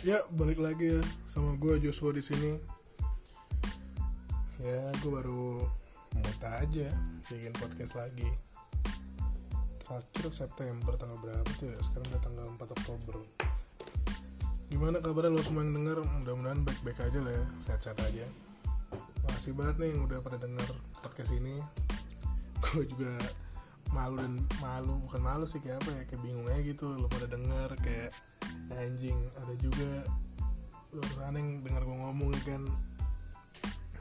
Ya, balik lagi ya sama gue Joshua di sini. Ya, gue baru mood aja bikin podcast lagi. Terakhir September tanggal berapa tuh ya? Sekarang udah tanggal 4 Oktober. Gimana kabarnya lo semua yang denger? Mudah-mudahan baik-baik aja lah ya, sehat-sehat aja. Makasih banget nih yang udah pada denger podcast ini. Gue juga malu dan malu bukan malu sih kayak apa ya kayak bingung aja gitu lo pada denger kayak anjing ada juga luar sana yang dengar gue ngomong ya kan?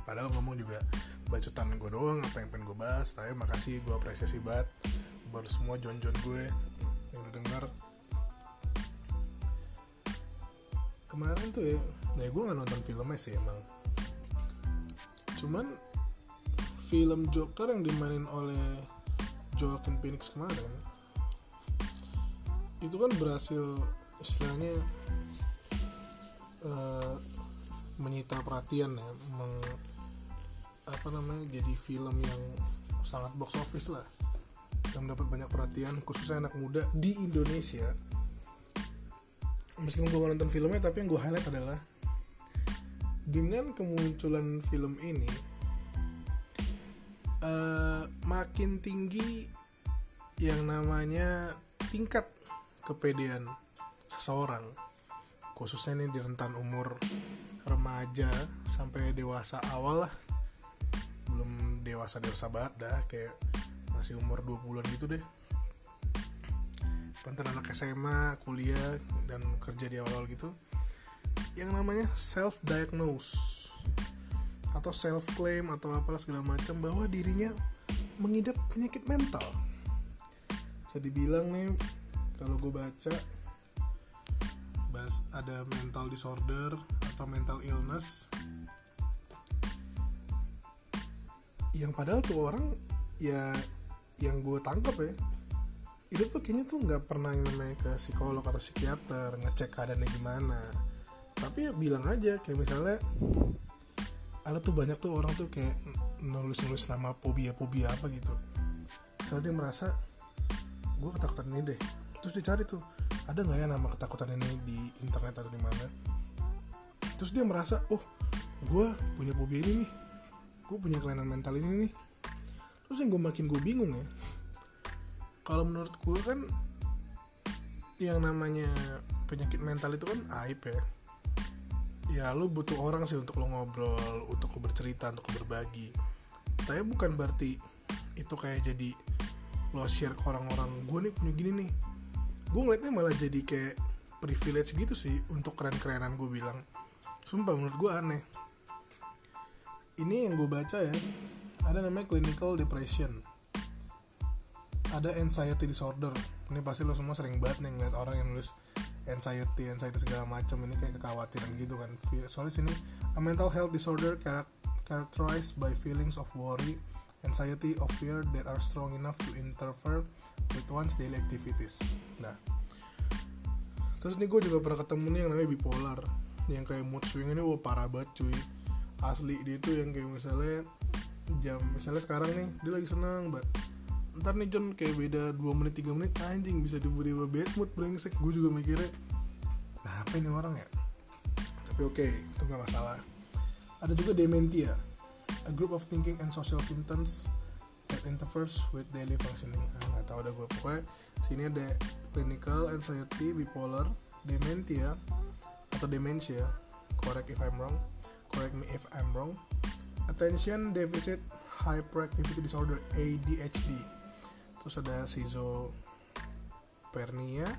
Padahal ngomong juga bacotan gue doang apa yang pengen gue bahas tapi makasih gue apresiasi banget buat semua jon-jon gue yang udah denger. Kemarin tuh ya ya gue gak nonton filmnya sih emang. Cuman film Joker yang dimainin oleh Joaquin Phoenix kemarin itu kan berhasil istilahnya uh, menyita perhatian ya meng, apa namanya jadi film yang sangat box office lah. Yang mendapat banyak perhatian khususnya anak muda di Indonesia. Meskipun gue nonton filmnya tapi yang gue highlight adalah dengan kemunculan film ini uh, makin tinggi yang namanya tingkat kepedean seseorang khususnya ini di rentan umur remaja sampai dewasa awal lah. Belum dewasa dewasa banget dah kayak masih umur 20-an gitu deh. Rentan anak SMA, kuliah dan kerja di awal gitu. Yang namanya self diagnose atau self claim atau apalah segala macam bahwa dirinya mengidap penyakit mental. Bisa dibilang nih kalau gue baca ada mental disorder atau mental illness. Yang padahal tuh orang ya yang gue tangkap ya itu tuh kayaknya tuh nggak pernah yang namanya ke psikolog atau psikiater ngecek keadaannya gimana. Tapi ya bilang aja kayak misalnya ada tuh banyak tuh orang tuh kayak nulis-nulis nama fobia-fobia apa gitu. Saat dia merasa gue ketakutan ini deh. Terus dicari tuh ada nggak ya nama ketakutan ini di internet atau di mana? Terus dia merasa oh gue punya fobia ini nih. Gue punya kelainan mental ini nih. Terus yang gue makin gue bingung ya kalau menurut gue kan yang namanya penyakit mental itu kan aib ya. Ya lu butuh orang sih untuk lo ngobrol untuk lo bercerita untuk lo berbagi. Tapi bukan berarti itu kayak jadi lo share ke orang-orang gue nih punya gini nih gue ngeliatnya malah jadi kayak privilege gitu sih untuk keren-kerenan gue bilang. Sumpah menurut gue aneh. Ini yang gue baca ya ada namanya clinical depression. Ada anxiety disorder. Ini pasti lo semua sering banget nih ngeliat orang yang nulis anxiety anxiety segala macam. Ini kayak kekhawatiran gitu kan. Soalnya sini a mental health disorder characterized by feelings of worry anxiety or fear that are strong enough to interfere with one's daily activities. Nah terus nih gue juga pernah ketemu nih yang namanya bipolar yang kayak mood swing ini wah parah banget cuy. Asli dia tuh yang kayak misalnya jam misalnya sekarang nih dia lagi senang banget ntar nih John kayak beda 2 menit 3 menit anjing bisa tiba-tiba bad mood brengsek. Gue juga mikirnya nah, apa ini orang ya? Tapi oke okay, itu gak masalah. Ada juga dementia a group of thinking and social symptoms that interferes with daily functioning. Ah nggak tahu ada gue pokoknya sini ada clinical anxiety bipolar dementia atau dementia. Correct if I'm wrong. Correct me if I'm wrong. Attention deficit hyperactivity disorder ADHD terus ada schizophrenia.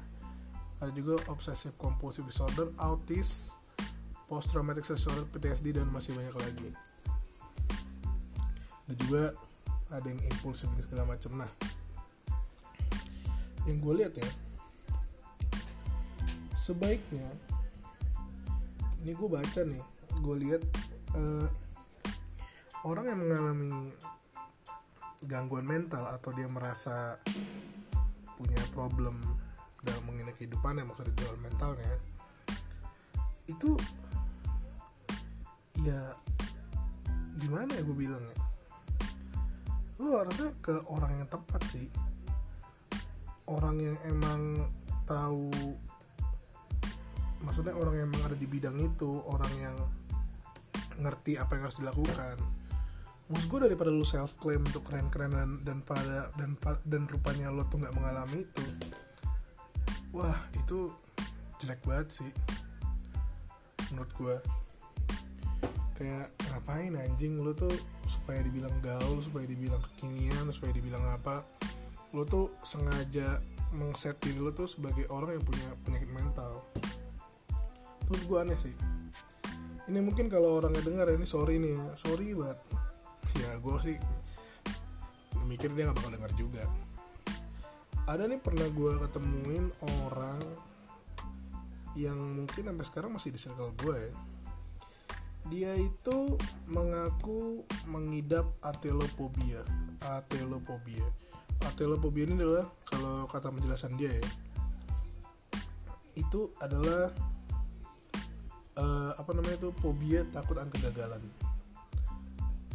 Ada juga obsessive compulsive disorder autis post traumatic stress disorder PTSD dan masih banyak lagi ada juga ada yang impulsif dan segala macam nah yang gue lihat ya sebaiknya ini gue baca nih gue lihat uh, orang yang mengalami gangguan mental atau dia merasa punya problem dalam mengenai kehidupannya maksudnya dalam mentalnya itu ya gimana ya gue bilang ya lu harusnya ke orang yang tepat sih. Orang yang emang tahu maksudnya orang yang emang ada di bidang itu orang yang ngerti apa yang harus dilakukan. Maksud gue daripada lu self claim untuk keren-keren dan dan pada dan dan rupanya lo tuh nggak mengalami itu. Wah itu jelek banget sih. Menurut gue kayak ngapain anjing lu tuh supaya dibilang gaul supaya dibilang kekinian supaya dibilang apa lu tuh sengaja mengset diri lu tuh sebagai orang yang punya penyakit mental. Menurut gue aneh sih. Ini mungkin kalau orang dengar ini sorry nih ya. Sorry banget. Ya gue sih mikir dia gak bakal dengar juga. Ada nih pernah gue ketemuin orang yang mungkin sampai sekarang masih di circle gue ya dia itu mengaku mengidap atelopobia. Atelopobia. Atelopobia ini adalah kalau kata penjelasan dia ya itu adalah uh, apa namanya itu fobia takut akan kegagalan.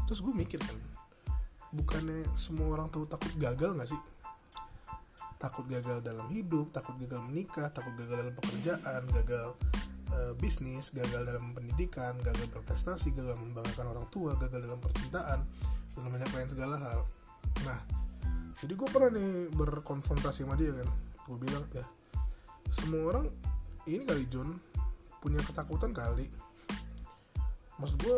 Terus gue mikir kan bukannya semua orang tahu takut gagal nggak sih? Takut gagal dalam hidup takut gagal menikah takut gagal dalam pekerjaan gagal uh, bisnis gagal dalam pendidikan gagal berprestasi gagal membanggakan orang tua gagal dalam percintaan dan banyak lain segala hal. Nah jadi gue pernah nih berkonfrontasi sama dia kan. Gue bilang ya semua orang ini kali John punya ketakutan kali. Maksud gue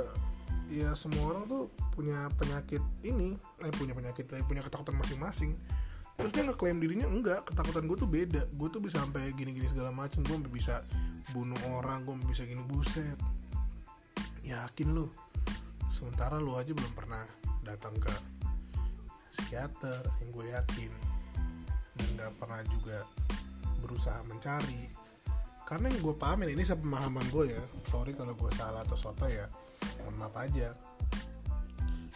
ya semua orang tuh punya penyakit ini eh punya penyakit eh, punya ketakutan masing-masing terus dia ngeklaim dirinya enggak ketakutan gue tuh beda. Gue tuh bisa sampai gini-gini segala macam gue bisa bunuh orang gue bisa gini buset. Yakin lu? Sementara lu aja belum pernah datang ke psikiater yang gue yakin. Dan gak pernah juga berusaha mencari. Karena yang gue pahamin ini sepemahaman gue ya. Sorry kalau gue salah atau soto ya. Mohon maaf aja.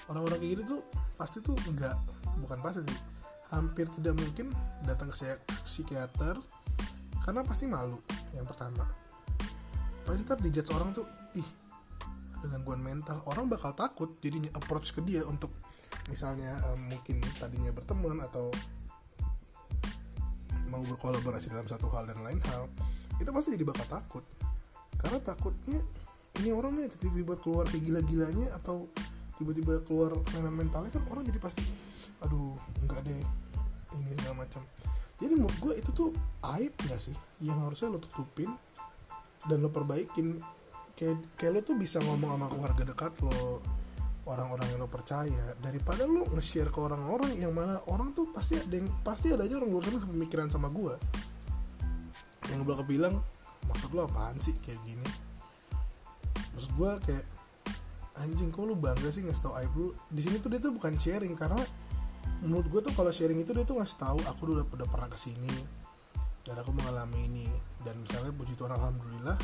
Orang-orang kayak gitu tuh pasti tuh enggak bukan pasti sih hampir tidak mungkin datang ke psikiater karena pasti malu yang pertama. Pasti ntar dijudge orang tuh ih ada gangguan mental. Orang bakal takut jadinya approach ke dia untuk misalnya um, mungkin tadinya berteman atau mau berkolaborasi dalam satu hal dan lain hal kita pasti jadi bakal takut. Karena takutnya ini orang nih tiba-tiba keluar kayak gila-gilanya atau tiba-tiba keluar kelainan mentalnya kan orang jadi pasti aduh nggak deh ini segala macam. Jadi menurut gue itu tuh aib gak sih yang harusnya lo tutupin dan lo perbaikin? Kayak kayak lo tuh bisa ngomong sama keluarga dekat lo orang-orang yang lo percaya daripada lo nge-share ke orang-orang yang mana orang tuh pasti ada yang pasti ada aja orang luar sana pemikiran sama gue yang bakal bilang maksud lo apaan sih kayak gini? Maksud gue kayak anjing kok lu bangga sih ngasih tau aib lu di sini tuh dia tuh bukan sharing karena menurut gue tuh kalau sharing itu dia tuh ngasih tahu aku udah udah pernah ke sini dan aku mengalami ini. Dan misalnya puji Tuhan alhamdulillah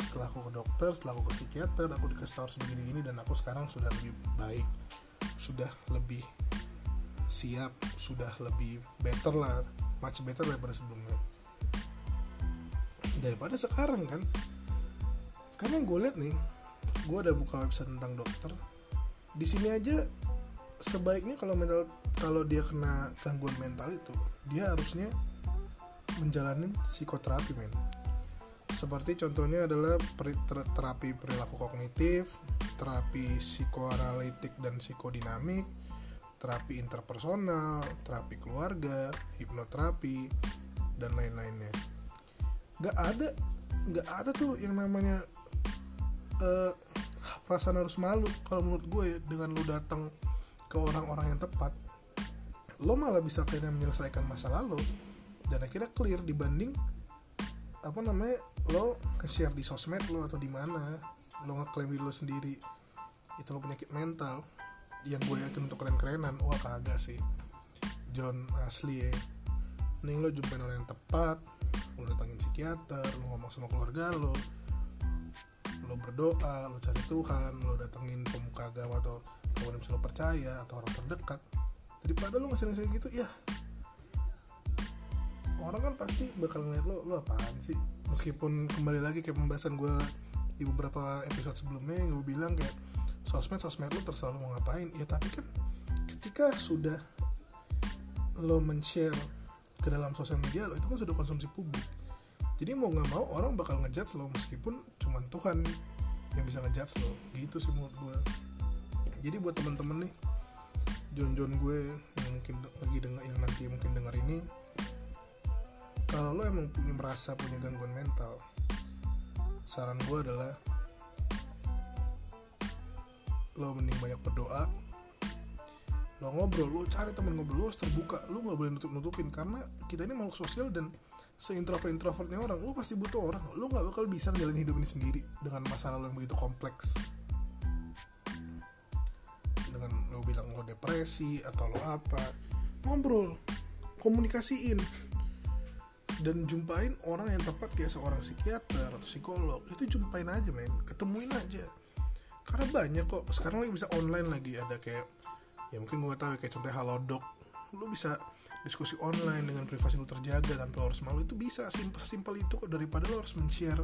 setelah aku ke dokter setelah aku ke psikiater aku dikasih tahu begini gini dan aku sekarang sudah lebih baik sudah lebih siap sudah lebih better lah much better daripada sebelumnya. Daripada sekarang kan. Karena yang gue lihat nih gue ada buka website tentang dokter di sini aja sebaiknya kalau mental kalau dia kena gangguan mental itu dia harusnya menjalani psikoterapi men. Seperti contohnya adalah terapi perilaku kognitif terapi psikoanalitik dan psikodinamik terapi interpersonal terapi keluarga hipnoterapi dan lain-lainnya. Nggak ada nggak ada tuh yang namanya uh, perasaan harus malu kalau menurut gue ya dengan lu datang ke orang-orang yang tepat lo malah bisa akhirnya menyelesaikan masalah lo dan akhirnya clear dibanding apa namanya lo nge-share di sosmed lo atau di mana lo ngeklaim diri lo sendiri. Itu lo penyakit mental yang gue yakin untuk keren-kerenan. Wah kagak sih John asli ya. Mending lo jumpain orang yang tepat lo datangin psikiater lo ngomong sama keluarga lo lo berdoa lo cari Tuhan lo datengin pemuka agama atau orang yang lo percaya atau orang terdekat. Daripada lo ngasih ngasih gitu ya orang kan pasti bakal ngeliat lo lo apaan sih? Meskipun kembali lagi kayak pembahasan gue di beberapa episode sebelumnya yang gue bilang kayak sosmed sosmed lo terserah lo mau ngapain. Ya tapi kan ketika sudah lo men-share ke dalam sosial media lo itu kan sudah konsumsi publik. Jadi mau nggak mau orang bakal ngejudge lo meskipun cuman Tuhan yang bisa ngejudge lo. Gitu sih menurut gue jadi buat temen-temen nih John-John gue yang mungkin lagi dengar yang nanti mungkin dengar ini kalau lo emang punya merasa punya gangguan mental saran gue adalah lo mending banyak berdoa lo ngobrol lo cari temen ngobrol lo terbuka lo nggak boleh nutup nutupin karena kita ini makhluk sosial dan seintrovert introvertnya orang lo pasti butuh orang lo nggak bakal bisa ngejalanin hidup ini sendiri dengan masalah lo yang begitu kompleks bilang lo depresi atau lo apa ngobrol komunikasiin. Dan jumpain orang yang tepat kayak seorang psikiater atau psikolog. Itu jumpain aja men. Ketemuin aja. Karena banyak kok. Sekarang lagi bisa online lagi. Ada kayak ya mungkin gue tahu ya, kayak contohnya halodoc. Lu bisa diskusi online dengan privasi lu terjaga tanpa lo harus malu. Itu bisa. Simpel simpel itu kok. Daripada lo harus men-share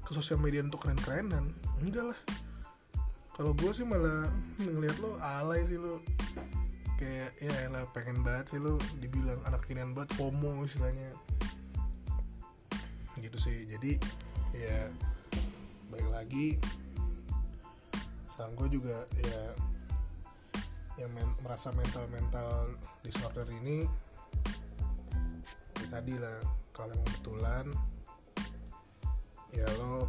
ke sosial media untuk keren-kerenan. Enggak lah kalau gue sih malah ngeliat lo alay sih lo. Kayak ya lah pengen banget sih lo dibilang anak kinian banget FOMO istilahnya. Gitu sih jadi ya balik lagi sang juga ya yang men merasa mental mental disorder ini ya tadi lah kalau kebetulan ya lo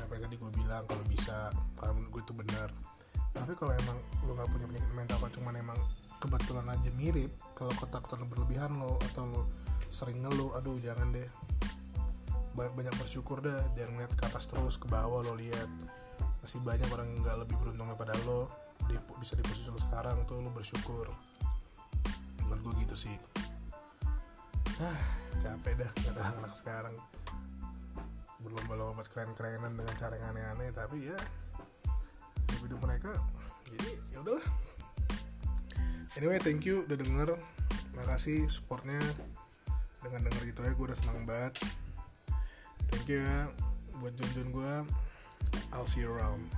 apa yang tadi gue bilang kalau bisa kalau menurut gue itu benar tapi kalau emang lo nggak punya penyakit mental kalau cuman emang kebetulan aja mirip kalau ketakutan berlebihan lo atau lo sering ngeluh aduh jangan deh. Banyak banyak bersyukur dah jangan ngeliat ke atas terus ke bawah lo lihat. Masih banyak orang nggak lebih beruntung daripada lo di, bisa di posisi lo sekarang tuh lo bersyukur. Menurut gue gitu sih. Ah capek dah kata anak sekarang berlomba-lomba buat keren-kerenan dengan cara yang aneh-aneh tapi ya hidup mereka jadi ya udahlah. Anyway thank you udah denger. Makasih supportnya. Dengan denger gitu ya gue udah senang banget. Thank you ya buat Jun Jun gue I'll see you around